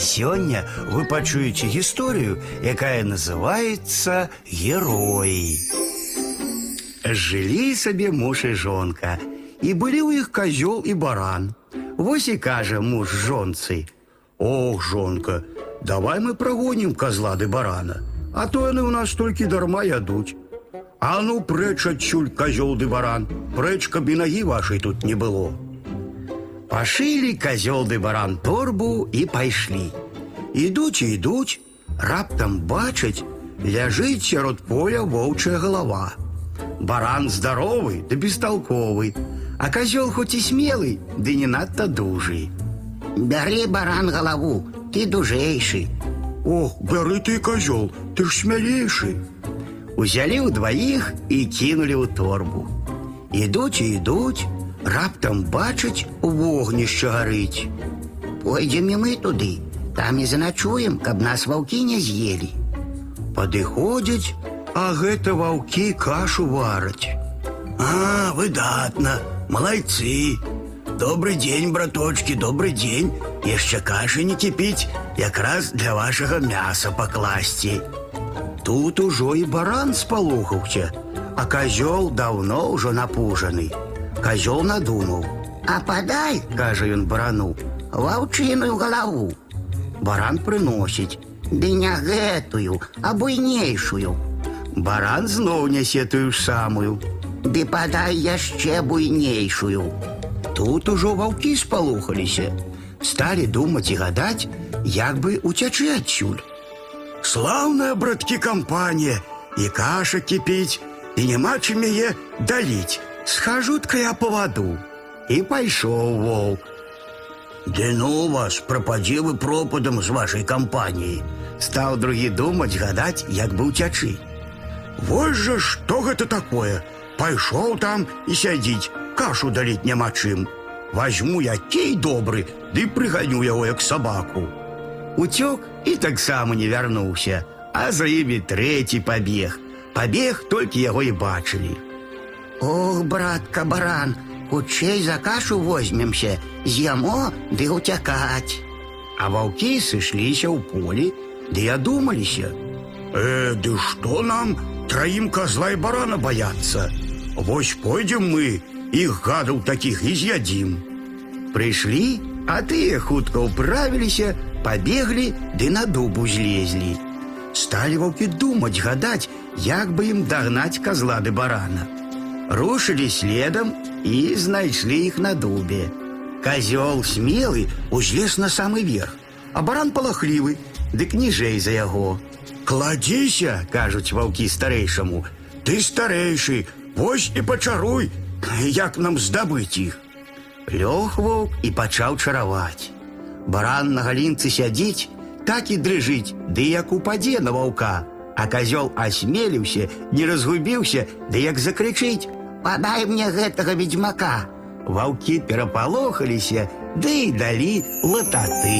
Сёння вы пачуеце гісторыю, якая называется героі. Жылі сабе муж і жонка, і былі ў іх козёл і баран. Вось і кажа муж жонцы: « Ох, жонка, давай мы прагонім козла ды барана, а то яны ў нас толькі дарма ядуць. А ну прэч адсюль козёл ды баран, прэч, каб і нагі вашай тут не было. Пашылі козёл ды баран торбу і пайшлі. Ідуць і ідуць, раптам бачаць, ляжыць сярод поля воўчая галава. Баран здаровы да бесталковы, а козёл хоць і смелы, ды не надта дужы. Бяры баран галаву, ты дужэйшы. Ох, бяры ты козёл, ты ж смялейшы. Узялі ўдваіх і кінулі ў торбу. Ідуць і ідуць, раптам бачаць вогнішча гарыць. Пойдзем і мы туды, там і заначуем, каб нас ваўкі не з'елі. Падыходзяць, а гэта ваўкі кашу вараць. А, выдатна, малайцы. Добрый дзень, браточки, добрый дзень. Яшчэ кашы не кіпіць, якраз для вашага мяса пакласці. Тут ужо і баран спалохаўся, а козёл даўно ўжо напужаны. Козёл надумаў, А падай, кажа ён барану. ваўчыную галаву. Баран прыносіць. Ды не гэтую, а буйнейшую. Баран зноў нясе тую ж самую. Ды падай яшчэ буйнейшую. Тут ужо ваўкі спалохаліся. Сталі думаць і гадаць, як бы уцячы адсюль. Слаўная, браткі, кампанія, і каша кіпіць, і няма чым яе даліць. Схажу-тка я па ваду. І пайшоў воўк. Ды ну вас, прападзе вы пропадам з вашай кампаніі. Стаў другі думаць, гадаць, як бы уцячы. Вось жа што гэта такое? Пайшоў там і сядзіць, кашу даліць няма чым. Вазьму я кей добры, ды прыганю яго як сабаку. Уцёк і таксама не вярнуўся, а за імі трэці пабег. Пабег толькі яго і бачылі. Ох, братка баран, хутчэй за кашу возьмемся, з'ямо ды уцякаць. А ваўкі сышліся ў полі, ды адумаліся. Э, ды што нам траім козла і барана баяцца? Вось пойдзем мы, іх гадаў такіх і з'ядзім. Прыйшлі, а тыя хутка ўправіліся, пабеглі ды на дубу злезлі. Сталі ваўкі думаць, гадаць, як бы ім дагнаць козла ды барана. Рушылі следам і знайшлі іх на дубе. Козёл смелы узлез на самы верх, а баран палахлівы, дык ніжэй за яго. Кладзіся, кажуць ваўкі старэйшаму, ты старэйшы, вось і пачаруй, як нам здабыць іх. Лёг воўк і пачаў чараваць. Баран на галінцы сядзіць, так і дрыжыць, ды як упадзе на ваўка, а козёл асмеліўся, не разгубіўся, ды як закрычыць, Падай мне гэтага ведьмака. Ваўкі перапалохаліся, ды і далі лататы.